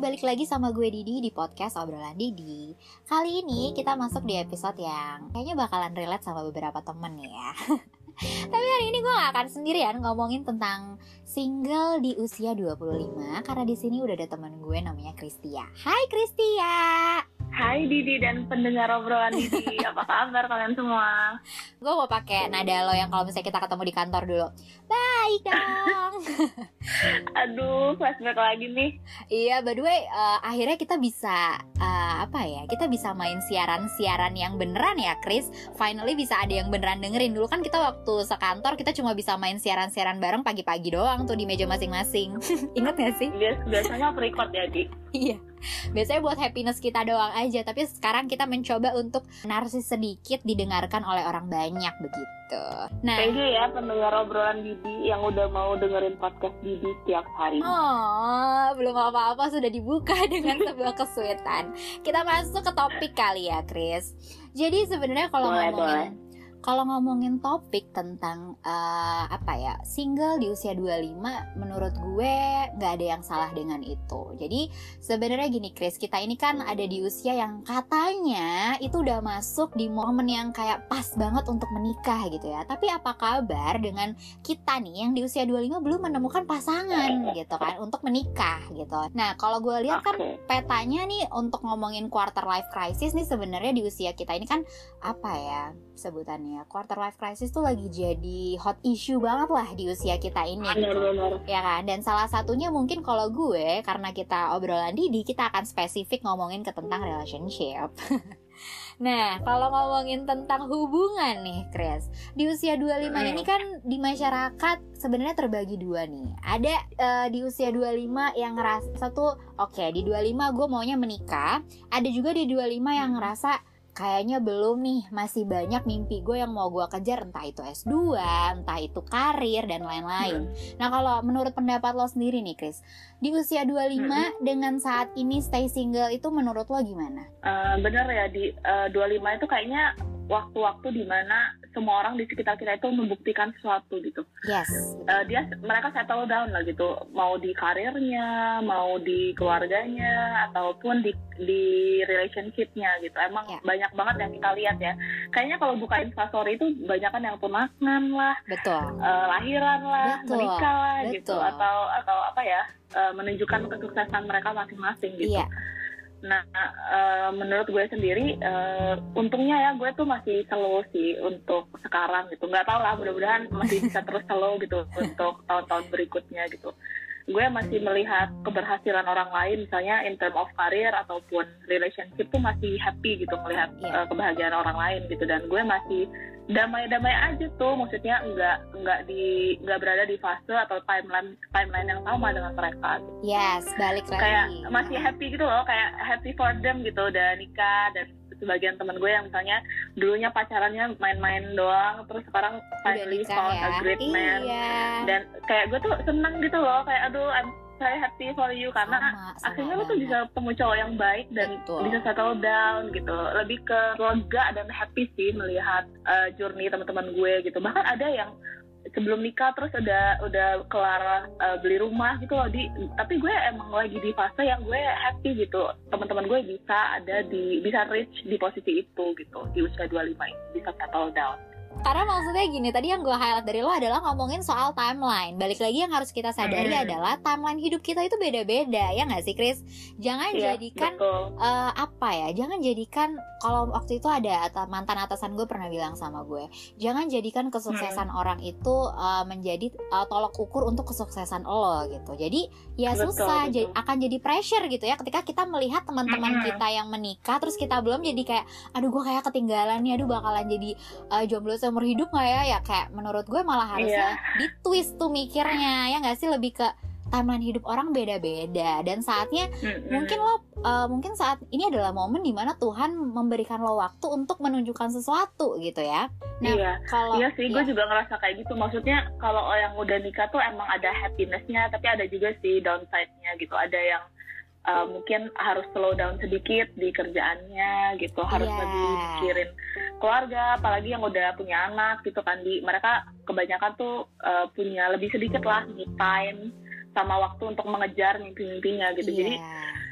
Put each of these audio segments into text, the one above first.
balik lagi sama gue Didi di podcast obrolan Didi. Kali ini kita masuk di episode yang kayaknya bakalan relate sama beberapa temen ya. Tapi hari ini gue gak akan sendirian ngomongin tentang single di usia 25 Karena di sini udah ada temen gue namanya Kristia. Hai Kristia Hai Didi dan pendengar obrolan Didi, apa kabar kalian semua? Gue mau pakai nada lo yang kalau misalnya kita ketemu di kantor dulu. Baik dong. Aduh, flashback lagi nih. Iya, by the way, uh, akhirnya kita bisa uh, apa ya? Kita bisa main siaran-siaran yang beneran ya, Chris. Finally bisa ada yang beneran dengerin. Dulu kan kita waktu sekantor kita cuma bisa main siaran-siaran bareng pagi-pagi doang tuh di meja masing-masing. Ingat gak sih? Bias biasanya record ya, Di. Iya biasanya buat happiness kita doang aja tapi sekarang kita mencoba untuk narsis sedikit didengarkan oleh orang banyak begitu. Nah. Thank you ya pendengar obrolan Didi yang udah mau dengerin podcast Didi setiap hari. Oh belum apa-apa sudah dibuka dengan sebuah kesulitan kita masuk ke topik kali ya Chris jadi sebenarnya kalau ngomongin boleh kalau ngomongin topik tentang uh, apa ya single di usia 25 menurut gue nggak ada yang salah dengan itu. Jadi sebenarnya gini Chris kita ini kan ada di usia yang katanya itu udah masuk di momen yang kayak pas banget untuk menikah gitu ya. Tapi apa kabar dengan kita nih yang di usia 25 belum menemukan pasangan gitu kan untuk menikah gitu. Nah kalau gue lihat kan petanya nih untuk ngomongin quarter life crisis nih sebenarnya di usia kita ini kan apa ya sebutannya quarter life crisis tuh lagi jadi hot issue banget lah di usia kita ini benar, benar. ya kan dan salah satunya mungkin kalau gue karena kita obrolan Didi kita akan spesifik ngomongin ke tentang relationship Nah, kalau ngomongin tentang hubungan nih, Chris. Di usia 25 hmm. ini kan di masyarakat sebenarnya terbagi dua nih. Ada uh, di usia 25 yang ngerasa satu, oke, okay, di 25 gue maunya menikah. Ada juga di 25 yang ngerasa kayaknya belum nih masih banyak mimpi gue yang mau gue kejar entah itu S2 entah itu karir dan lain-lain hmm. nah kalau menurut pendapat lo sendiri nih Chris di usia 25 hmm. dengan saat ini stay single itu menurut lo gimana? Uh, bener ya di uh, eh, 25 itu kayaknya waktu-waktu di mana semua orang di sekitar kita itu membuktikan sesuatu gitu. Yes. Uh, dia mereka settle down lah gitu, mau di karirnya, mau di keluarganya, ataupun di di relationshipnya gitu. Emang yeah. banyak banget yang kita lihat ya. Kayaknya kalau buka instastory itu banyak kan yang tunangan lah, betul. Uh, lahiran lah, betul. menikah lah gitu. betul. gitu, atau atau apa ya, uh, menunjukkan kesuksesan mereka masing-masing gitu. Yeah Nah, uh, menurut gue sendiri, uh, untungnya ya gue tuh masih slow sih untuk sekarang gitu. Nggak tau lah, mudah-mudahan masih bisa terus slow gitu untuk tahun-tahun berikutnya gitu. Gue masih melihat keberhasilan orang lain, misalnya in term of career ataupun relationship tuh masih happy gitu melihat yeah. uh, kebahagiaan orang lain gitu. Dan gue masih damai-damai aja tuh maksudnya nggak nggak di nggak berada di fase atau timeline timeline yang sama dengan mereka gitu. yes balik lagi kayak masih happy gitu loh kayak happy for them gitu udah nikah dan sebagian temen gue yang misalnya dulunya pacarannya main-main doang terus sekarang finally found ya? a great man iya. dan kayak gue tuh seneng gitu loh kayak aduh I'm saya happy for you karena sama, sama akhirnya lo tuh bisa ketemu cowok yang baik dan Betul. bisa settle down gitu lebih ke lega dan happy sih melihat uh, journey teman-teman gue gitu bahkan ada yang sebelum nikah terus udah udah kelar uh, beli rumah gitu loh di. Tapi gue emang lagi di fase yang gue happy gitu. Teman-teman gue bisa ada di bisa reach di posisi itu gitu di usia 25 ini bisa settle down karena maksudnya gini, tadi yang gue highlight dari lo adalah ngomongin soal timeline. Balik lagi yang harus kita sadari hmm. adalah timeline hidup kita itu beda-beda, ya nggak sih, Chris? Jangan ya, jadikan uh, apa ya? Jangan jadikan kalau waktu itu ada mantan atasan gue pernah bilang sama gue, jangan jadikan kesuksesan hmm. orang itu uh, menjadi uh, tolok ukur untuk kesuksesan lo gitu. Jadi ya betul, susah, betul. Jadi, akan jadi pressure gitu ya ketika kita melihat teman-teman hmm. kita yang menikah, terus kita belum jadi kayak, aduh gue kayak ketinggalan nih, aduh bakalan jadi uh, jomblo seumur hidup nggak ya ya kayak menurut gue malah harusnya yeah. di twist tuh mikirnya ya nggak sih lebih ke timeline hidup orang beda-beda dan saatnya mm-hmm. mungkin lo uh, mungkin saat ini adalah momen di mana Tuhan memberikan lo waktu untuk menunjukkan sesuatu gitu ya. Nah, iya, kalau iya sih, gue iya. juga ngerasa kayak gitu. Maksudnya kalau yang udah nikah tuh emang ada happinessnya, tapi ada juga sih downside-nya gitu. Ada yang uh, mungkin harus slow down sedikit di kerjaannya gitu harus yeah. lebih mikirin keluarga apalagi yang udah punya anak gitu kan di. Mereka kebanyakan tuh uh, punya lebih sedikit lah me time sama waktu untuk mengejar mimpi-mimpinya gitu. Yeah. jadi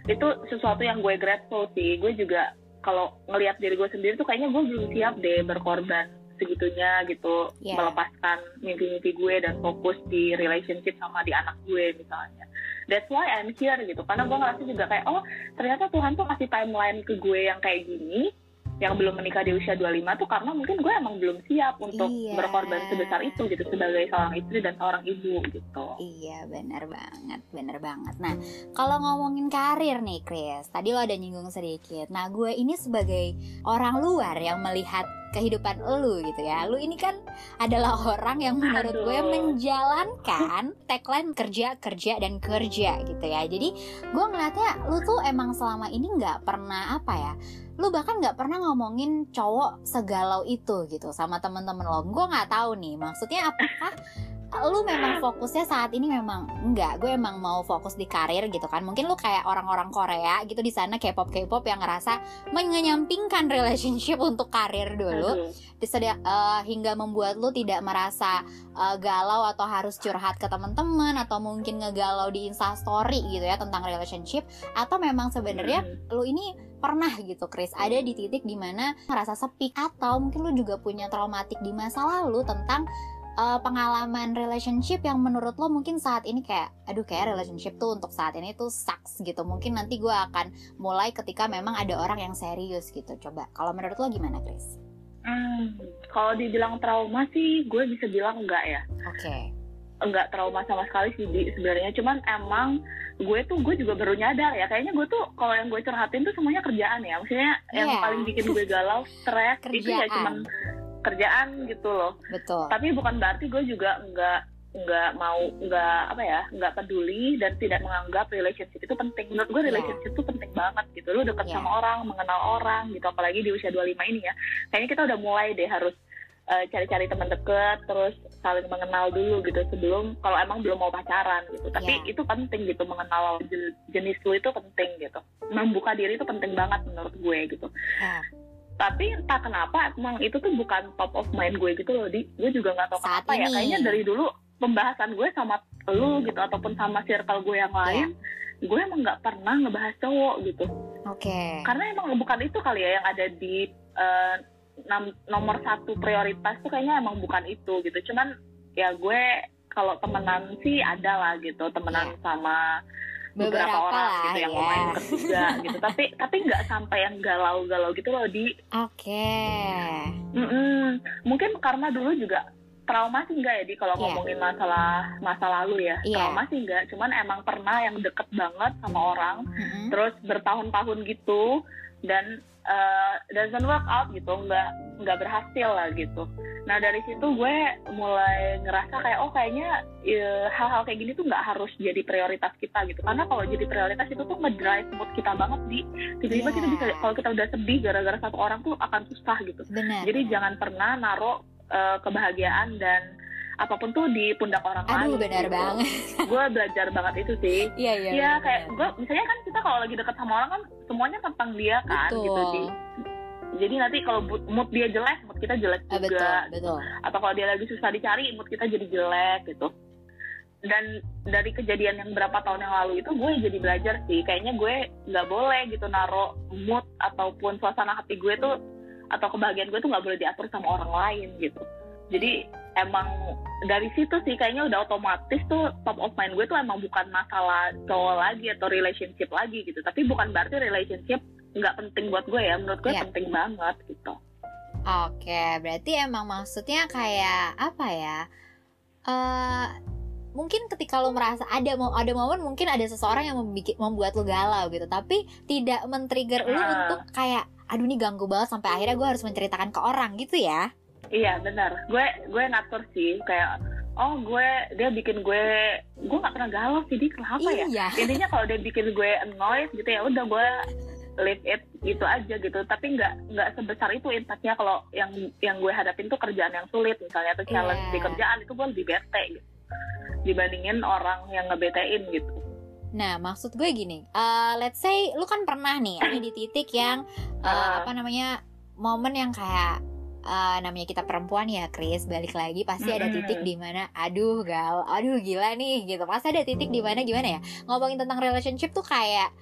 itu sesuatu yang gue grateful sih. Gue juga kalau ngelihat diri gue sendiri tuh kayaknya gue belum siap deh berkorban segitunya gitu yeah. melepaskan mimpi-mimpi gue dan fokus di relationship sama di anak gue misalnya. That's why I'm here gitu. Karena gue ngerasa juga kayak oh ternyata Tuhan tuh kasih timeline ke gue yang kayak gini yang belum menikah di usia 25 tuh karena mungkin gue emang belum siap untuk iya. berkorban sebesar itu gitu sebagai seorang istri dan seorang ibu gitu. Iya benar banget, benar banget. Nah kalau ngomongin karir nih Chris, tadi lo ada nyinggung sedikit. Nah gue ini sebagai orang luar yang melihat kehidupan lu gitu ya. Lu ini kan adalah orang yang menurut Aduh. gue menjalankan tagline kerja kerja dan kerja gitu ya. Jadi gue ngeliatnya lu tuh emang selama ini nggak pernah apa ya lu bahkan nggak pernah ngomongin cowok segalau itu gitu sama temen-temen lo gue nggak tahu nih maksudnya apakah lu memang fokusnya saat ini memang enggak. Gue emang mau fokus di karir gitu kan. Mungkin lu kayak orang-orang Korea gitu di sana K-pop K-pop yang ngerasa menyampingkan relationship untuk karir dulu. Disedia, uh, hingga membuat lu tidak merasa uh, galau atau harus curhat ke teman-teman atau mungkin ngegalau di Story gitu ya tentang relationship. Atau memang sebenarnya lu ini pernah gitu Chris ada di titik di mana ngerasa sepi atau mungkin lu juga punya traumatik di masa lalu tentang uh, pengalaman relationship yang menurut lo mungkin saat ini kayak aduh kayak relationship tuh untuk saat ini tuh sucks gitu mungkin nanti gue akan mulai ketika memang ada orang yang serius gitu coba kalau menurut lo gimana Chris? Hmm, kalau dibilang trauma sih gue bisa bilang enggak ya. Oke. Okay. Enggak trauma sama sekali sih sebenarnya cuman emang gue tuh gue juga baru nyadar ya kayaknya gue tuh kalau yang gue curhatin tuh semuanya kerjaan ya maksudnya yeah. yang iya. paling bikin gue galau stres itu ya cuman kerjaan gitu loh. Betul. Tapi bukan berarti gue juga nggak nggak mau nggak apa ya nggak peduli dan tidak menganggap relationship itu penting. Menurut gue iya. relationship itu penting banget gitu. Lu deket yeah. sama orang mengenal orang gitu. Apalagi di usia 25 ini ya. Kayaknya kita udah mulai deh harus uh, cari-cari teman deket terus saling mengenal dulu gitu sebelum kalau emang belum mau pacaran gitu. Tapi yeah. itu penting gitu mengenal jenis lu itu penting gitu. Membuka diri itu penting banget menurut gue gitu. Yeah. Tapi entah kenapa emang itu tuh bukan top of mind gue gitu loh di gue juga nggak tahu kenapa ya kayaknya dari dulu pembahasan gue sama lu gitu ataupun sama circle gue yang lain yeah. gue emang nggak pernah ngebahas cowok gitu oke okay. karena emang bukan itu kali ya yang ada di uh, nomor satu prioritas tuh kayaknya emang bukan itu gitu cuman ya gue kalau temenan sih ada lah gitu temenan yeah. sama beberapa, beberapa orang lah, gitu yang ya. main juga gitu tapi tapi nggak sampai yang galau-galau gitu loh di oke okay. mungkin karena dulu juga trauma sih enggak ya di? Kalau yeah. ngomongin masalah masa lalu ya. Yeah. trauma sih enggak. Cuman emang pernah yang deket banget sama orang mm-hmm. terus bertahun-tahun gitu dan uh, doesn't work out gitu nggak nggak berhasil lah gitu. Nah dari situ gue mulai ngerasa kayak oh kayaknya ya, hal-hal kayak gini tuh nggak harus jadi prioritas kita gitu. Karena kalau jadi prioritas itu tuh ngedrive mood kita banget di. Tiba-tiba yeah. kita bisa kalau kita udah sedih gara-gara satu orang tuh akan susah gitu. Benar, jadi jangan pernah naruh uh, kebahagiaan dan apa pun tuh di pundak orang Aduh, lain. benar gitu. banget. gue belajar banget itu sih. Iya iya. Iya kayak gue misalnya kan kita kalau lagi deket sama orang kan semuanya tentang dia kan betul. gitu sih. Jadi nanti kalau mood dia jelek, mood kita jelek ah, juga. Betul, betul. Atau kalau dia lagi susah dicari, mood kita jadi jelek gitu. Dan dari kejadian yang berapa tahun yang lalu itu gue jadi belajar sih, kayaknya gue nggak boleh gitu naruh mood ataupun suasana hati gue tuh atau kebahagiaan gue tuh nggak boleh diatur sama orang lain gitu. Jadi emang dari situ sih kayaknya udah otomatis tuh top of mind gue tuh emang bukan masalah cowok lagi atau relationship lagi gitu. Tapi bukan berarti relationship nggak penting buat gue ya menurut gue yeah. penting banget gitu. Oke berarti emang maksudnya kayak apa ya? Uh, mungkin ketika lo merasa ada mau ada momen mungkin ada seseorang yang membuat, membuat lo galau gitu. Tapi tidak men-trigger lo uh. untuk kayak aduh ini ganggu banget sampai akhirnya gue harus menceritakan ke orang gitu ya Iya benar. Gue gue ngatur sih kayak oh gue dia bikin gue gue nggak pernah galau sih dia kenapa ya? iya. ya intinya kalau dia bikin gue annoyed gitu ya udah gue leave it gitu aja gitu tapi nggak nggak sebesar itu impactnya kalau yang yang gue hadapin tuh kerjaan yang sulit misalnya atau challenge yeah. di kerjaan itu gue lebih bete gitu dibandingin orang yang ngebetein gitu Nah, maksud gue gini, uh, let's say lu kan pernah nih ada di titik yang uh, uh, apa namanya momen yang kayak uh, namanya kita perempuan ya Chris balik lagi pasti ada titik di mana aduh gal aduh gila nih gitu. Pasti ada titik di mana gimana ya? Ngomongin tentang relationship tuh kayak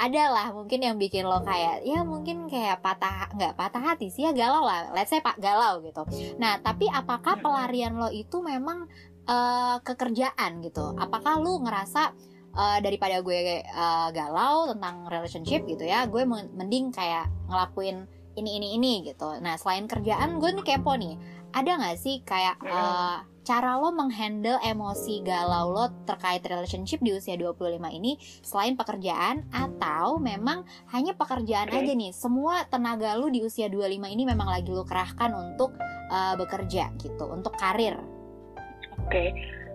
ada lah mungkin yang bikin lo kayak ya mungkin kayak patah nggak patah hati sih ya galau lah. Let's say pak galau gitu. Nah tapi apakah pelarian lo itu memang uh, kekerjaan gitu? Apakah lu ngerasa uh, daripada gue uh, galau tentang relationship gitu ya gue mending kayak ngelakuin ini ini ini gitu. Nah selain kerjaan gue nih kepo nih. Ada nggak sih kayak uh, cara lo menghandle emosi galau lo terkait relationship di usia 25 ini selain pekerjaan atau memang hanya pekerjaan okay. aja nih? Semua tenaga lo di usia 25 ini memang lagi lo kerahkan untuk uh, bekerja gitu untuk karir. Oke. okay.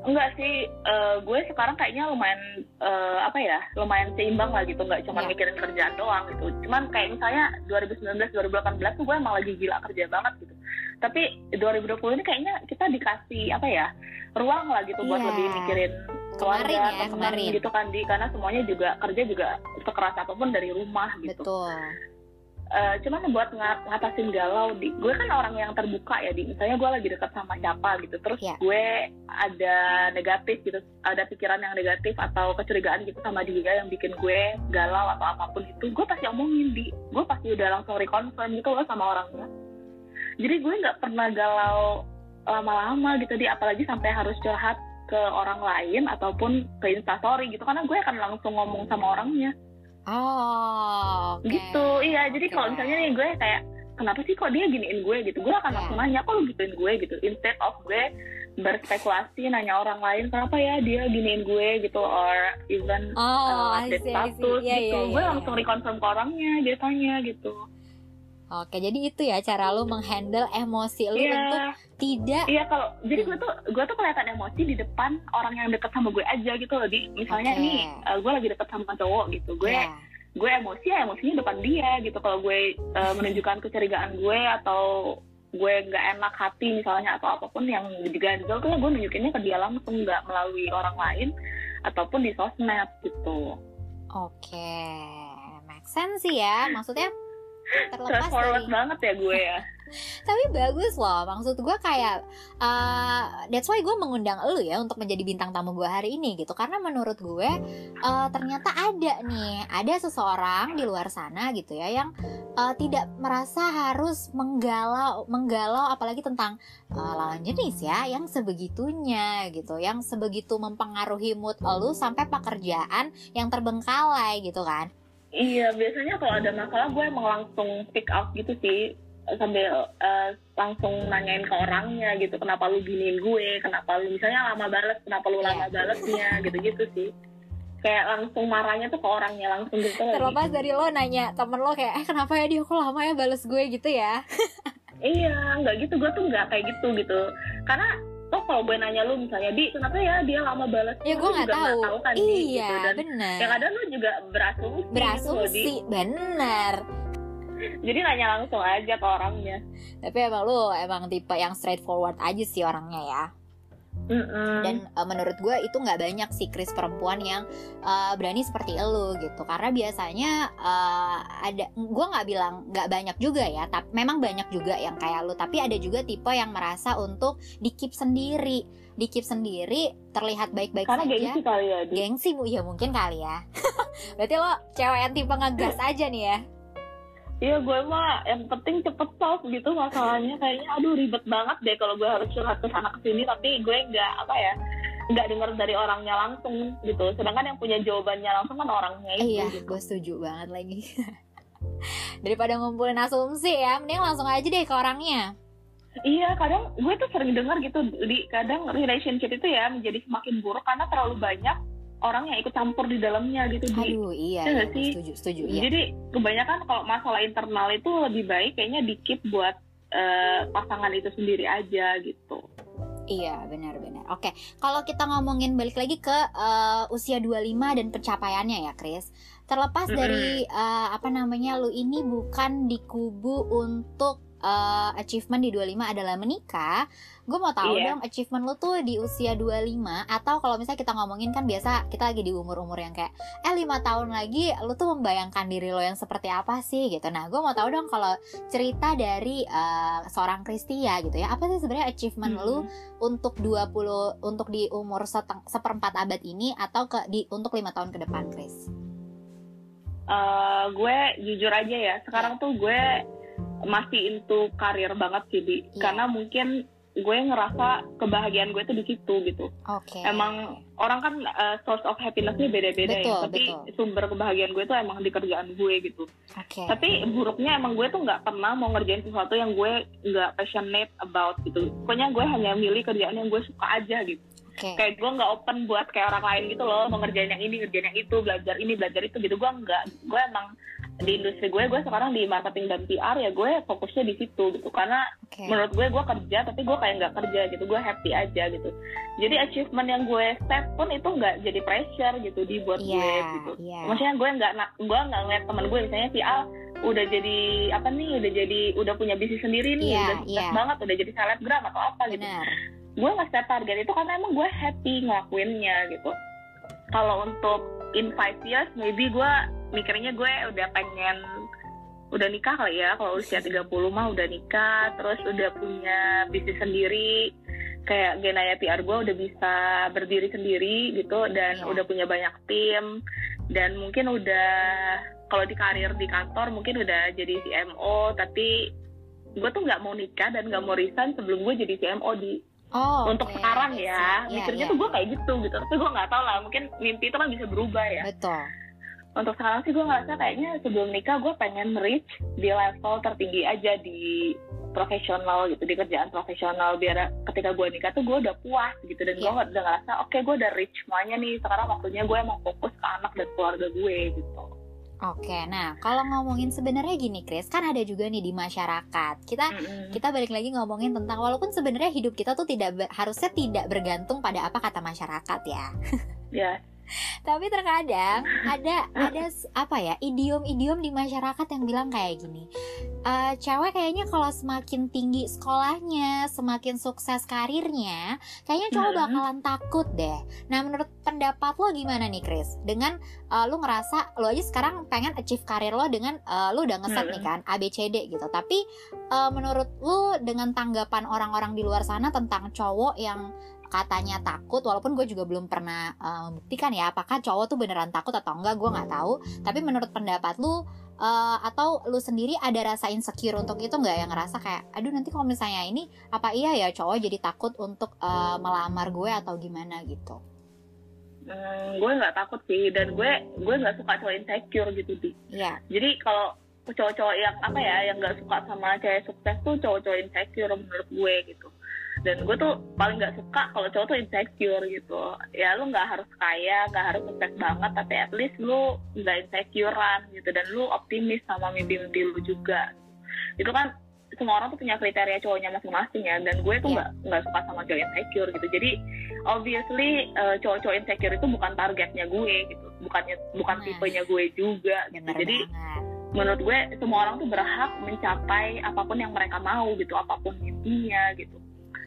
Enggak sih, uh, gue sekarang kayaknya lumayan uh, apa ya, lumayan seimbang lah gitu, nggak cuma yeah. mikirin kerjaan doang gitu. Cuman kayak misalnya 2019, 2018 tuh gue emang lagi gila kerja banget gitu tapi 2020 ini kayaknya kita dikasih apa ya ruang lah gitu buat yeah. lebih mikirin keluarga kemarin ya, teman kemarin. gitu kan di karena semuanya juga kerja juga sekeras apa pun dari rumah gitu. Betul. Uh, cuman buat ng ngatasin galau di gue kan orang yang terbuka ya di misalnya gue lagi dekat sama siapa gitu terus yeah. gue ada negatif gitu ada pikiran yang negatif atau kecurigaan gitu sama dia yang bikin gue galau atau apa pun itu gue pasti omongin di. Gue pasti udah langsung reconfirm gitu loh sama orangnya. Jadi gue nggak pernah galau lama-lama gitu di apalagi sampai harus curhat ke orang lain ataupun ke instastory gitu karena gue akan langsung ngomong sama orangnya oh okay. gitu. Iya jadi okay. kalau misalnya nih gue kayak kenapa sih kok dia giniin gue? Gitu. Gue akan yeah. langsung nanya kok lu gituin gue? Gitu. Instead of gue berspekulasi nanya orang lain kenapa ya dia giniin gue? Gitu. Or even oh, uh, update status yeah, gitu. yeah, yeah, gue yeah. langsung reconfirm ke orangnya biasanya gitu Oke, jadi itu ya cara lu menghandle emosi lu yeah. untuk tidak Iya, kalau jadi gue tuh gue tuh kelihatan emosi di depan orang yang deket sama gue aja gitu loh. Di misalnya okay. nih uh, gue lagi deket sama cowok gitu. Gue yeah. gue emosi ya emosinya depan dia gitu. Kalau gue uh, menunjukkan kecurigaan gue atau gue nggak enak hati misalnya atau apa pun yang diganjel tuh gue nunjukinnya ke dia langsung nggak melalui orang lain ataupun di sosmed gitu. Oke, okay. make sense sih ya. Maksudnya terlepas dari... banget ya gue ya. Tapi bagus loh maksud gue kayak uh, that's why gue mengundang lu ya untuk menjadi bintang tamu gue hari ini gitu. Karena menurut gue uh, ternyata ada nih ada seseorang di luar sana gitu ya yang uh, tidak merasa harus menggalau menggalau apalagi tentang uh, lawan jenis ya yang sebegitunya gitu. Yang sebegitu mempengaruhi mood lu sampai pekerjaan yang terbengkalai gitu kan Iya, biasanya kalau ada masalah gue emang langsung pick up gitu sih. Sambil uh, langsung nanyain ke orangnya gitu kenapa lu giniin gue kenapa lu misalnya lama balas kenapa lu lama balasnya gitu-gitu sih. Kayak langsung marahnya tuh ke orangnya langsung gitu terlepas dari lo nanya temen lo kayak eh kenapa ya dia kok lama ya balas gue? gitu ya. Iya nggak gitu gue tuh nggak kayak gitu gitu. Karena toh kalau gue nanya lu misalnya di kenapa ya dia lama balas ya gue nggak tahu. tahu kan iya gitu. benar yang ada lu juga berasumsi berasumsi gitu, benar jadi nanya langsung aja ke orangnya. Tapi emang lu emang tipe yang straightforward aja sih orangnya ya Mm-mm. Dan uh, menurut gue itu nggak banyak sih Chris perempuan yang uh, berani seperti lo gitu. Karena biasanya uh, ada gue nggak bilang nggak banyak juga ya tapi memang banyak juga yang kayak lo tapi ada juga tipe yang merasa untuk di keep sendiri. Di keep sendiri terlihat baik-baik saja. gengsi kali ya gengsi bu. Ya mungkin kali ya. Berarti lo cewek yang tipe ngegas aja nih ya Iya gue mah yang penting cepet solve gitu masalahnya. Kayaknya aduh ribet banget deh kalau gue harus curhat ke sana ke sini tapi gue nggak apa ya nggak dengar dari orangnya langsung gitu. Sedangkan yang punya jawabannya langsung kan orangnya itu iya gitu. gue setuju banget lagi. Daripada ngumpulin asumsi ya mending langsung aja deh ke orangnya. Iya, kadang gue tuh sering dengar gitu di kadang relationship itu ya menjadi semakin buruk karena terlalu banyak orang yang ikut campur di dalamnya gitu Aduh, di, iya, iya sih? setuju setuju iya. jadi kebanyakan kalau masalah internal itu lebih baik kayaknya dikit buat uh, pasangan itu sendiri aja gitu Iya benar-benar. Oke, kalau kita ngomongin balik lagi ke uh, usia 25 dan pencapaiannya ya, Chris. Terlepas mm -hmm. dari uh, apa namanya lu ini bukan di kubu untuk uh, achievement di 25 adalah menikah, gue mau tahu yeah. dong achievement lo tuh di usia 25 atau kalau misalnya kita ngomongin kan biasa kita lagi di umur-umur yang kayak eh lima tahun lagi lo tuh membayangkan diri lo yang seperti apa sih gitu. Nah, gue mau tahu dong kalau cerita dari uh, seorang Kristia gitu ya, apa sih sebenarnya achievement hmm. lo untuk 20 untuk di umur seteng, seperempat abad ini atau ke di untuk lima tahun ke depan, Chris? uh, gue jujur aja ya sekarang tuh gue masih into karir banget sih di yeah. karena mungkin gue ngerasa kebahagiaan gue tuh di situ gitu. Oke. Okay. Emang orang kan uh, source of happinessnya beda-beda ya, tapi betul. sumber kebahagiaan gue tuh emang di kerjaan gue gitu. Oke. Okay. Tapi buruknya emang gue tuh nggak pernah mau ngerjain sesuatu yang gue nggak passionate about gitu. Pokoknya gue hanya milih kerjaan yang gue suka aja gitu. Okay. Kayak gue nggak open buat kayak orang lain gitu loh, mau ngerjain yang ini, ngerjain yang itu, belajar ini, belajar itu gitu. Gue nggak, gue emang di industri gue gue sekarang di marketing dan PR ya gue fokusnya di situ gitu karena okay. menurut gue gue kerja tapi gue kayak nggak kerja gitu gue happy aja gitu jadi achievement yang gue set pun itu nggak jadi pressure gitu di buat yeah, gue gitu yeah. maksudnya gue nggak gue nggak ngeliat teman gue misalnya si Al udah jadi apa nih udah jadi udah punya bisnis sendiri nih yeah, udah sukses yeah. banget udah jadi selebgram atau apa gitu gue nggak set target itu karena emang gue happy ngelakuinnya gitu kalau untuk in five years maybe gue mikirnya gue udah pengen udah nikah kali ya kalau usia 30 mah udah nikah terus udah punya bisnis sendiri kayak Genaya PR gue udah bisa berdiri sendiri gitu dan yeah. udah punya banyak tim dan mungkin udah kalau di karir di kantor mungkin udah jadi CMO tapi gue tuh nggak mau nikah dan nggak mau resign sebelum gue jadi CMO di Oh, untuk okay. sekarang ya, yeah, mikirnya yeah. tuh gue kayak gitu gitu. Tapi gue nggak tahu lah, mungkin mimpi itu kan bisa berubah ya. Betul untuk sekarang sih gue ngerasa kayaknya sebelum nikah gue pengen reach di level tertinggi aja di profesional gitu di kerjaan profesional biar ketika gue nikah tuh gue udah puas gitu dan yeah. gue udah ngerasa oke okay, gue udah reach semuanya nih sekarang waktunya gue emang fokus ke anak dan keluarga gue gitu. Oke, nah kalau ngomongin sebenarnya gini, Chris, kan ada juga nih di masyarakat. Kita mm -hmm. kita balik lagi ngomongin tentang walaupun sebenarnya hidup kita tuh tidak harusnya tidak bergantung pada apa kata masyarakat ya. Ya. Tapi terkadang ada ada apa ya idiom-idiom di masyarakat yang bilang kayak gini. Uh, cewek kayaknya kalau semakin tinggi sekolahnya, semakin sukses karirnya, kayaknya cowok hmm. bakalan takut deh. Nah, menurut pendapat lo gimana nih, Chris? Dengan uh, lo ngerasa lo aja sekarang pengen achieve karir lo dengan uh, lo udah ngeset nih hmm. kan ABCD gitu. Tapi uh, menurut lo dengan tanggapan orang-orang di luar sana tentang cowok yang katanya takut walaupun gue juga belum pernah uh, membuktikan ya apakah cowok tuh beneran takut atau enggak gue nggak tahu. Tapi menurut pendapat lu uh, atau lu sendiri ada rasa insecure untuk itu nggak? Yang ngerasa kayak aduh nanti kalau misalnya ini apa iya ya cowok jadi takut untuk uh, melamar gue atau gimana? Gitu. Hmm, gue nggak takut sih dan gue gue nggak suka cowok insecure gitu sih yeah. jadi kalau cowok-cowok yang apa ya yang nggak suka sama cewek sukses tuh cowok-cowok insecure menurut gue gitu dan gue tuh paling nggak suka kalau cowok tuh insecure gitu ya lu nggak harus kaya nggak harus sukses banget tapi at least lu nggak insecurean gitu dan lu optimis sama mimpi-mimpi lu juga itu kan semua orang tuh punya kriteria cowoknya masing-masing ya dan gue tuh iya. nggak yeah. nggak suka sama cowok insecure gitu jadi obviously uh, cowok-cowok insecure itu bukan targetnya gue gitu bukannya bukan nah. tipenya gue juga gitu jadi banget. menurut gue semua orang tuh berhak mencapai apa pun yang mereka mau gitu apa pun mimpinya gitu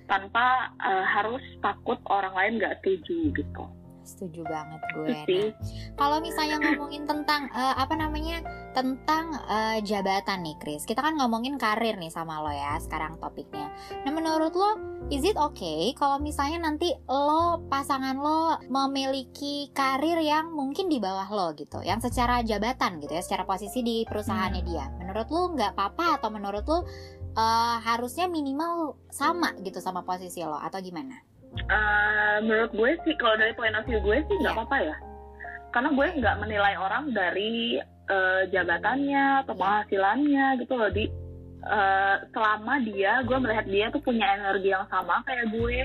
tanpa uh, harus takut orang lain nggak setuju gitu setuju banget gue. Nah, kalau misalnya ngomongin tentang uh, apa namanya tentang uh, jabatan nih, Chris. Kita kan ngomongin karir nih sama lo ya sekarang topiknya. Nah, menurut lo, is it okay kalau misalnya nanti lo pasangan lo memiliki karir yang mungkin di bawah lo gitu, yang secara jabatan gitu ya, secara posisi di perusahaannya hmm. dia. Menurut lo nggak apa-apa atau menurut lo uh, harusnya minimal sama gitu sama posisi lo atau gimana? Uh, menurut gue sih kalau dari point of view gue sih nggak yeah. apa-apa ya, karena gue nggak menilai orang dari uh, jabatannya atau iya. penghasilannya gitu loh di uh, selama dia gue melihat dia tuh punya energi yang sama kayak gue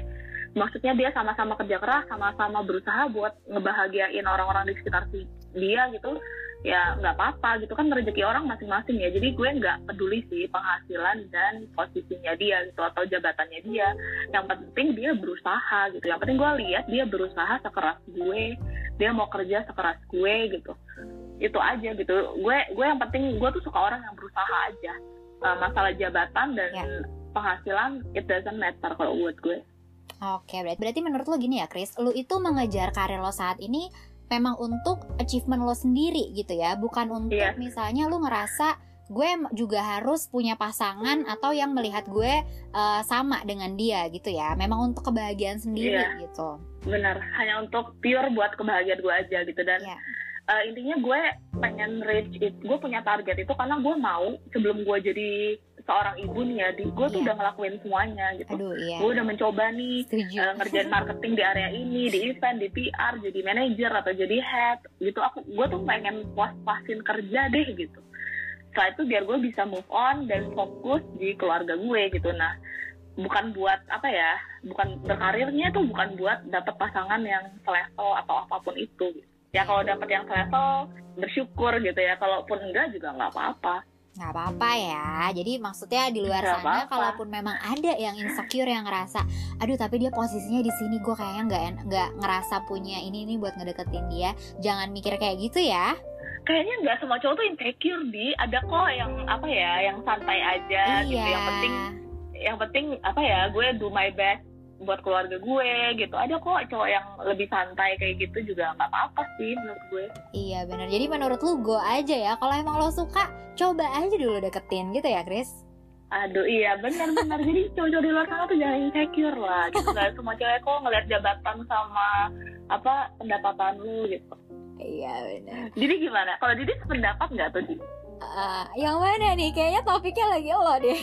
maksudnya dia sama-sama kerja keras sama-sama berusaha buat ngebahagiain orang-orang di sekitar dia gitu ya nggak apa-apa gitu. Kan rezeki orang masing-masing ya. Jadi gue nggak peduli sih penghasilan dan posisinya dia gitu atau jabatannya dia. Yang penting dia berusaha gitu. Yang penting gue lihat dia berusaha sekeras gue. Dia mau kerja sekeras gue gitu. Itu aja gitu. Gue gue yang penting gue tuh suka orang yang berusaha aja. Uh, masalah jabatan dan ya. penghasilan it doesn't matter kalau buat gue. Oke, berarti menurut lo gini ya, Chris, lo itu mengejar karir lo saat ini memang untuk achievement lo sendiri gitu ya bukan untuk yeah. misalnya lo ngerasa gue juga harus punya pasangan atau yang melihat gue uh, sama dengan dia gitu ya memang untuk kebahagiaan sendiri yeah. gitu benar hanya untuk pure buat kebahagiaan gue aja gitu dan yeah. uh, intinya gue pengen reach it gue punya target itu karena gue mau sebelum gue jadi seorang ibu nih ya di gue tuh yeah. udah ngelakuin semuanya gitu. Aduh, iya. gue udah mencoba nih uh, ngerjain marketing di area ini di event di PR jadi manager atau jadi head gitu. Aku gue tuh pengen puas puasin kerja deh gitu. Setelah itu biar gue bisa move on dan fokus di keluarga gue gitu. Nah bukan buat apa ya bukan berkarirnya tuh bukan buat dapet pasangan yang selevel atau apa pun itu. Gitu. ya kalau dapet yang selevel bersyukur gitu ya. Kalaupun enggak juga nggak apa-apa nggak apa-apa ya jadi maksudnya di luar gak sana apa -apa. kalaupun memang ada yang insecure yang ngerasa aduh tapi dia posisinya di sini gue kayaknya nggak nggak ngerasa punya ini nih buat ngedeketin dia jangan mikir kayak gitu ya kayaknya nggak semua cowok tuh insecure di ada kok yang apa ya yang santai aja gitu. iya. gitu yang penting yang penting apa ya gue do my best buat keluarga gue gitu. Ada kok cowok yang lebih santai kayak gitu juga nggak apa-apa sih menurut gue. Iya benar. Jadi menurut lu gue aja ya. Kalau emang lo suka coba aja dulu deketin gitu ya Chris. Aduh iya benar-benar jadi cowok-cowok di luar sana tuh jangan insecure lah gitu. Gak semua cewek kok ngeliat jabatan sama apa pendapatan lu gitu. Iya benar. Jadi gimana? Kalau Didi sependapat nggak tuh Didi? Uh, yang mana nih? Kayaknya topiknya lagi lo deh.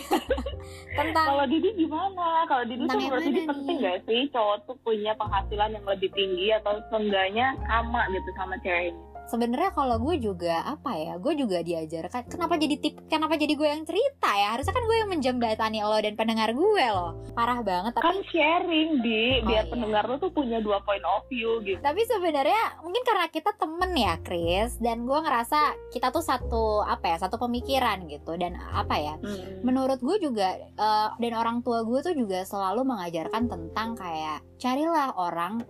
Tentang Kalau Didi gimana? Kalau Didi tuh menurut Didi penting gak sih cowok tuh punya penghasilan yang lebih tinggi atau seenggaknya sama gitu sama cewek sebenarnya kalau gue juga apa ya gue juga diajarkan kenapa jadi tip kenapa jadi gue yang cerita ya harusnya kan gue yang menjembatani lo dan pendengar gue lo parah banget tapi kan sharing di oh, biar iya. pendengar lo tuh punya dua point of view gitu tapi sebenarnya mungkin karena kita temen ya Chris dan gue ngerasa kita tuh satu apa ya satu pemikiran gitu dan apa ya hmm. menurut gue juga uh, dan orang tua gue tuh juga selalu mengajarkan tentang kayak carilah orang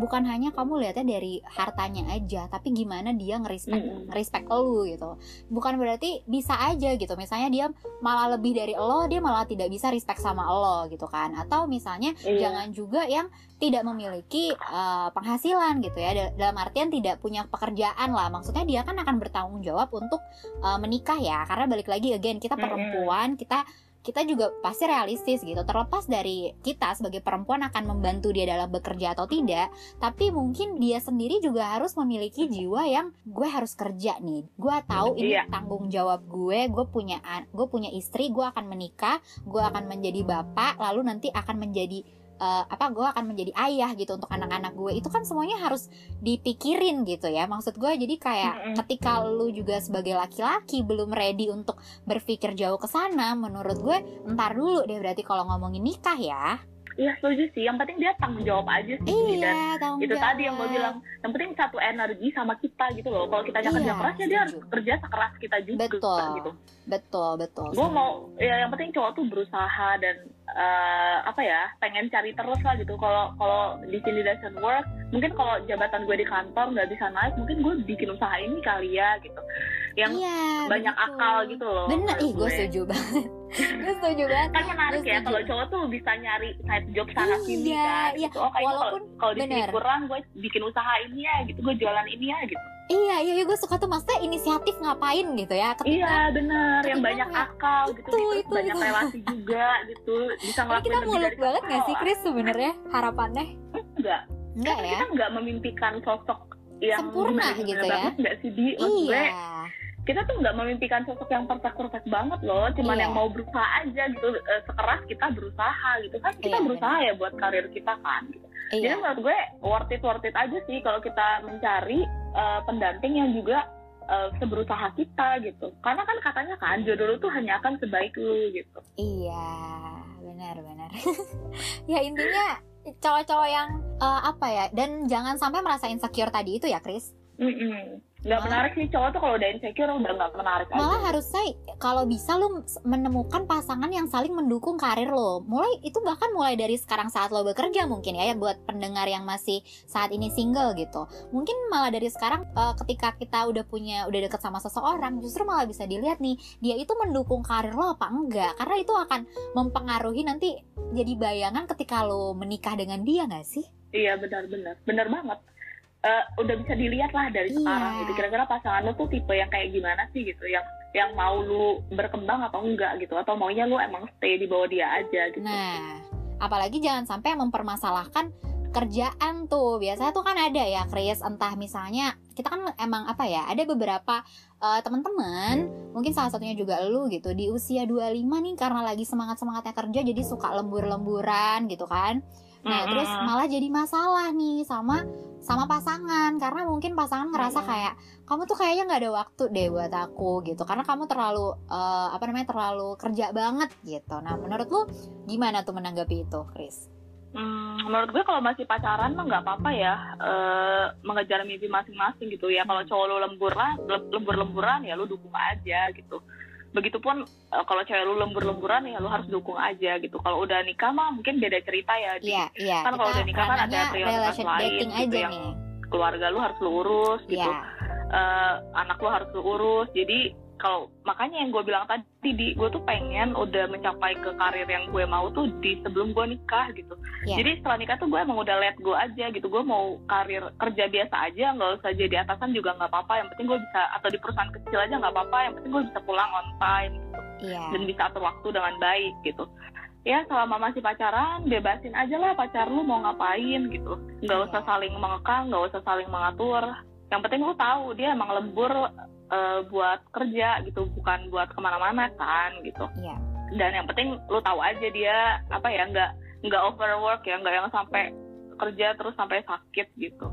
bukan hanya kamu lihatnya dari hartanya aja tapi gimana dia ngerespek mm ngerespek lu gitu. Bukan berarti bisa aja gitu. Misalnya dia malah lebih dari lo dia malah tidak bisa respect sama lo gitu kan. Atau misalnya iya. jangan juga yang tidak memiliki uh, penghasilan gitu ya. Dalam artian tidak punya pekerjaan lah. Maksudnya dia kan akan bertanggung jawab untuk uh, menikah ya. Karena balik lagi again kita perempuan kita kita juga pasti realistis gitu terlepas dari kita sebagai perempuan akan membantu dia dalam bekerja atau tidak tapi mungkin dia sendiri juga harus memiliki jiwa yang gue harus kerja nih gue tahu ini iya. tanggung jawab gue gue punya gue punya istri gue akan menikah gue akan menjadi bapak lalu nanti akan menjadi uh, apa gue akan menjadi ayah gitu untuk anak-anak gue itu kan semuanya harus dipikirin gitu ya. Maksud gue jadi kayak mm -hmm. ketika lu juga sebagai laki-laki belum ready untuk berpikir jauh ke sana menurut gue entar dulu deh berarti kalau ngomongin nikah ya Iya setuju sih. Yang penting dia tanggung jawab aja sih. Iya, dan itu jawab. tadi yang gue bilang. Yang penting satu energi sama kita gitu loh. Kalau kita iya, kerja keras ya dia harus kerja sekeras kita juga. Betul. Gitu. Betul betul. Gue mau ya yang penting cowok tuh berusaha dan uh, apa ya pengen cari terus lah gitu. Kalau kalau di sini doesn't work, mungkin kalau jabatan gue di kantor nggak bisa naik, mungkin gue bikin usaha ini kali ya gitu yang iya, banyak betul. akal gitu loh. Bener, ih gue setuju banget. Gue setuju banget. Kan menarik ya kalau cowok tuh bisa nyari side job sana iya, sini kan. Iya. Gitu. Oh kayaknya Walaupun kalau di sini kurang gue bikin usaha ini ya gitu, gue jualan ini ya gitu. Iya, iya, iya gue suka tuh maksudnya inisiatif ngapain gitu ya. Ketika, iya, benar. Yang banyak akal gitu, itu, gitu. Itu, banyak itu. relasi juga gitu. Bisa ngelakuin kita muluk banget gak sih Chris sebenarnya harapannya? Enggak. Enggak ya? Kita enggak memimpikan sosok yang sempurna gitu ya. Enggak sih di iya. gue kita tuh nggak memimpikan sosok yang perfect perfect banget loh. Cuman iya. yang mau berusaha aja gitu. Uh, sekeras kita berusaha gitu. Kan kita iya, berusaha ya buat karir kita kan gitu. iya. jadi menurut gue worth it worth it aja sih kalau kita mencari uh, pendamping yang juga uh, seberusaha kita gitu. Karena kan katanya kan jodoh lu tuh hanya akan sebaik lu gitu. Iya benar benar. Ya intinya cowok-cowok yang uh, apa ya dan jangan sampai merasa insecure tadi itu ya Chris mm -mm nggak menarik sih cowok tuh kalau udah insecure udah nggak menarik malah aja. harusnya kalau bisa lu menemukan pasangan yang saling mendukung karir lo. Mulai itu bahkan mulai dari sekarang saat lo bekerja mungkin ya, ya buat pendengar yang masih saat ini single gitu. Mungkin malah dari sekarang uh, ketika kita udah punya udah deket sama seseorang justru malah bisa dilihat nih dia itu mendukung karir lo apa enggak? Karena itu akan mempengaruhi nanti jadi bayangan ketika lo menikah dengan dia nggak sih? Iya benar-benar. Benar banget uh, udah bisa dilihat lah dari yeah. sekarang gitu. Kira-kira pasangan lu tuh tipe yang kayak gimana sih gitu? Yang yang mau lu berkembang atau enggak gitu? Atau maunya lu emang stay di bawah dia aja gitu? Nah apalagi jangan sampai mempermasalahkan kerjaan tuh. Biasanya tuh kan ada ya Chris. Entah misalnya kita kan emang apa ya ada beberapa uh, teman-teman mungkin salah satunya juga lu gitu di usia 25 nih karena lagi semangat semangatnya kerja jadi suka lembur-lemburan gitu kan nah terus malah jadi masalah nih sama sama pasangan. Karena mungkin pasangan ngerasa kayak kamu tuh kayaknya nggak ada waktu deh buat aku gitu. Karena kamu terlalu uh, apa namanya terlalu kerja banget gitu. Nah menurut lu gimana tuh menanggapi itu Chris? Hmm, menurut gue kalau masih pacaran mah nggak apa-apa ya uh, mengejar mimpi masing-masing gitu ya. Kalau cowok lu lembur lah lembur lemburan ya lu dukung aja gitu begitupun uh, kalau cewek lu lembur-lemburan ya lu harus dukung aja gitu kalau udah nikah mah mungkin beda cerita ya iya, iya. kan kalau udah nikah kan ada prioritas lain gitu yang nih. keluarga lu harus lu urus gitu yeah. Iya. uh, anak lu harus lu urus jadi kalau makanya yang gue bilang tadi di gue tuh pengen udah mencapai ke karir yang gue mau tuh di sebelum gue nikah gitu. Yeah. jadi setelah nikah tuh gue emang udah let go aja gitu. Gue mau karir kerja biasa aja nggak usah jadi atasan juga nggak apa-apa. Yang penting gue bisa atau di perusahaan kecil aja nggak apa-apa. Yang penting gue bisa pulang on time gitu. Yeah. dan bisa atur waktu dengan baik gitu. Ya selama masih pacaran bebasin aja lah pacar lu mau ngapain gitu. Nggak yeah. usah saling mengekang nggak usah saling mengatur yang penting lu tahu dia emang lembur uh, buat kerja gitu bukan buat ke mana-mana kan gitu. Yeah. dan yang penting lu tahu aja dia apa ya nggak nggak overwork ya nggak yang sampai kerja terus sampai sakit gitu.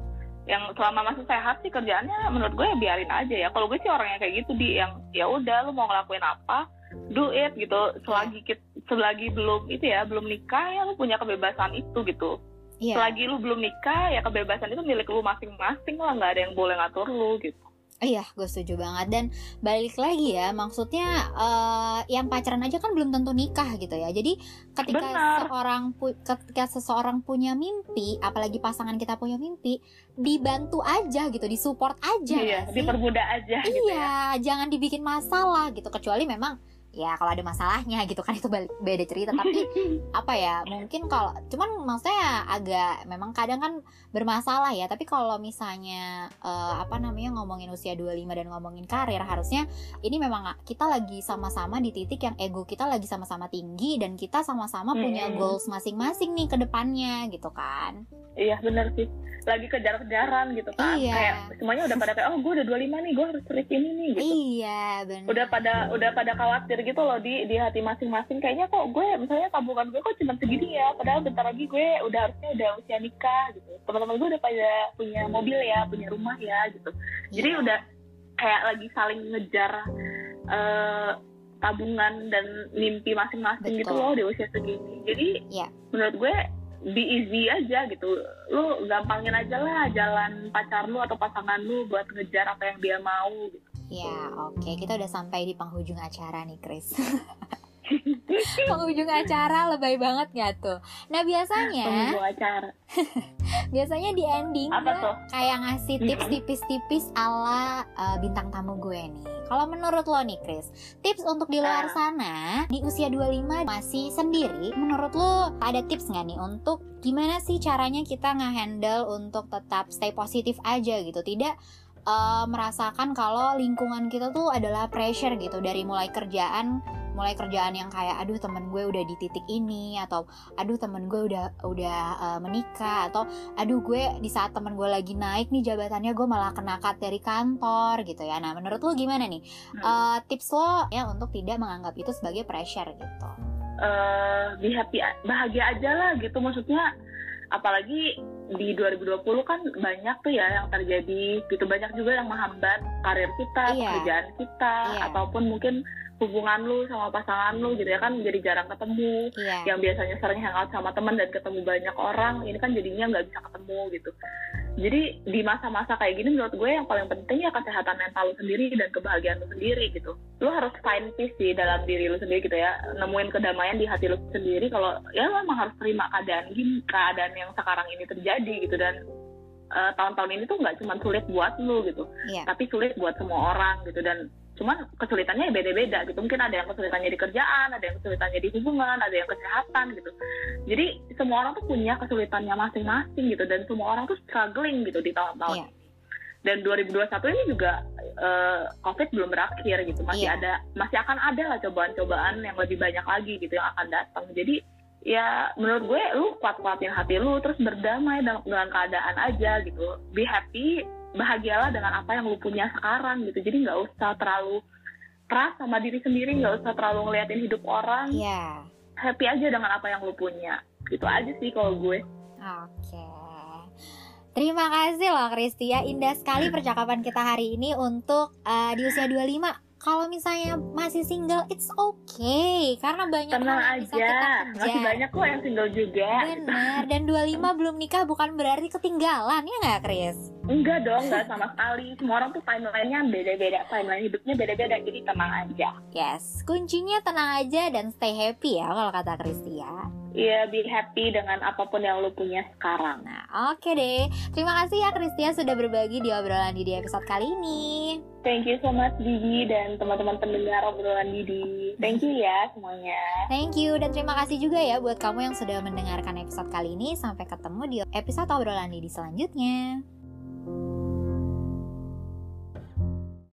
Yang selama masih sehat sih kerjaannya menurut gue ya biarin aja ya. Kalau gue sih orangnya kayak gitu di yang ya udah lu mau ngelakuin apa do it gitu. Selagi kita, selagi belum itu ya belum nikah ya lu punya kebebasan itu gitu yeah. selagi lu belum nikah ya kebebasan itu milik lu masing-masing lah nggak ada yang boleh ngatur lu gitu Iya, gue setuju banget dan balik lagi ya, maksudnya uh, yang pacaran aja kan belum tentu nikah gitu ya. Jadi ketika Benar. seorang ketika seseorang punya mimpi, apalagi pasangan kita punya mimpi, dibantu aja gitu, disupport aja. Iya, dipermudah aja. Iya, gitu ya. jangan dibikin masalah gitu. Kecuali memang ya kalau ada masalahnya gitu kan itu beda cerita. Tapi apa ya mungkin kalau cuman maksudnya agak memang kadang kan bermasalah ya. Tapi kalau misalnya uh, apa namanya ngomongin usia 25 dan ngomongin karir harusnya ini memang kita lagi sama-sama di titik yang ego kita lagi sama-sama tinggi dan kita sama-sama hmm. punya goals masing-masing nih ke depannya gitu kan. Iya benar sih. Lagi kejar-kejaran gitu kan. Iya. kayak semuanya udah pada kayak oh gue udah 25 nih gue harus reach ini nih gitu. Iya benar udah pada udah pada khawatir gitu loh di di hati masing-masing. Kayaknya kok gue misalnya tabungan gue kok cuma segini ya. Padahal bentar lagi gue udah harusnya udah usia nikah gitu. Teman-teman gue udah pada punya mobil ya punya rumah ya gitu. Jadi iya. udah kayak lagi saling ngejar uh, tabungan dan mimpi masing-masing gitu loh di usia segini. Jadi yeah. menurut gue be easy aja gitu. Lu gampangin aja lah jalan pacar lu atau pasangan lu buat ngejar apa yang dia mau gitu ya oke okay. kita udah sampai di penghujung acara nih Chris penghujung acara lebay banget gak tuh nah biasanya penghujung acara biasanya di ending Apa tuh? kayak ngasih tips tipis-tipis ala uh, bintang tamu gue nih kalau menurut lo nih Chris tips untuk di luar ah. sana di usia 25 masih sendiri menurut lo ada tips nggak nih untuk gimana sih caranya kita ngehandle untuk tetap stay positif aja gitu tidak uh, merasakan kalau lingkungan kita tuh adalah pressure gitu. Dari mulai kerjaan mulai kerjaan yang kayak aduh temen gue udah di titik ini atau aduh temen gue udah udah uh, menikah atau aduh gue di saat temen gue lagi naik nih jabatannya gue malah kena cut dari kantor gitu ya. Nah menurut lo gimana nih? Uh, tips lo ya untuk tidak menganggap itu sebagai pressure gitu. Uh, be happy bahagia aja lah gitu. Maksudnya apalagi di 2020 kan banyak tuh ya yang terjadi gitu banyak juga yang menghambat karir kita iya. pekerjaan kita iya. ataupun mungkin hubungan lu sama pasangan lu gitu ya kan jadi jarang ketemu yeah. yang biasanya sering hangout sama teman dan ketemu banyak orang ini kan jadinya nggak bisa ketemu gitu jadi di masa-masa kayak gini menurut gue yang paling penting ya kesehatan mental lu sendiri dan kebahagiaan lu sendiri gitu. Lu harus find peace sih dalam diri lu sendiri gitu ya. Nemuin kedamaian di hati lu sendiri kalau ya lu emang harus terima keadaan gini keadaan yang sekarang ini terjadi gitu. Dan uh, tahun-tahun ini tuh nggak cuma sulit buat lu gitu. Yeah. tapi sulit buat semua orang gitu. Dan cuman kesulitannya ya beda-beda gitu. Mungkin ada yang kesulitannya di kerjaan ada yang kesulitannya di hubungan ada yang kesehatan gitu. Jadi semua orang tuh punya kesulitannya masing-masing gitu. Dan semua orang tuh struggling gitu di tahun-tahun. Yeah. dan 2021 ini juga uh, covid belum berakhir gitu. Masih yeah. ada masih akan ada lah cobaan-cobaan yang lebih banyak lagi gitu yang akan datang. Jadi ya menurut gue lu kuat-kuatin hati lu terus berdamai dengan keadaan aja gitu. Be happy bahagialah dengan apa yang lu punya sekarang gitu jadi nggak usah terlalu keras sama diri sendiri nggak usah terlalu ngeliatin hidup orang yeah. happy aja dengan apa yang lu punya gitu aja sih kalau gue oke okay. Terima kasih loh Kristia, indah sekali percakapan kita hari ini untuk uh, di usia 25 kalau misalnya masih single it's okay karena banyak Tenang hal yang bisa kita kerja. Masih banyak kok yang single juga. Benar. Dan 25 belum nikah bukan berarti ketinggalan ya nggak, Chris? Enggak dong, enggak sama sekali. Semua orang tuh timelinenya beda-beda, timeline hidupnya beda-beda, jadi tenang aja. Yes, kuncinya tenang aja dan stay happy ya kalau kata Kristia. Iya, be happy dengan apa pun yang lo punya sekarang. Nah, oke okay deh. Terima kasih ya Kristia sudah berbagi di obrolan di episode kali ini. Thank you so much Didi dan teman-teman pendengar obrolan Didi. Thank you ya semuanya. Thank you dan terima kasih juga ya buat kamu yang sudah mendengarkan episode kali ini. Sampai ketemu di episode obrolan Didi selanjutnya.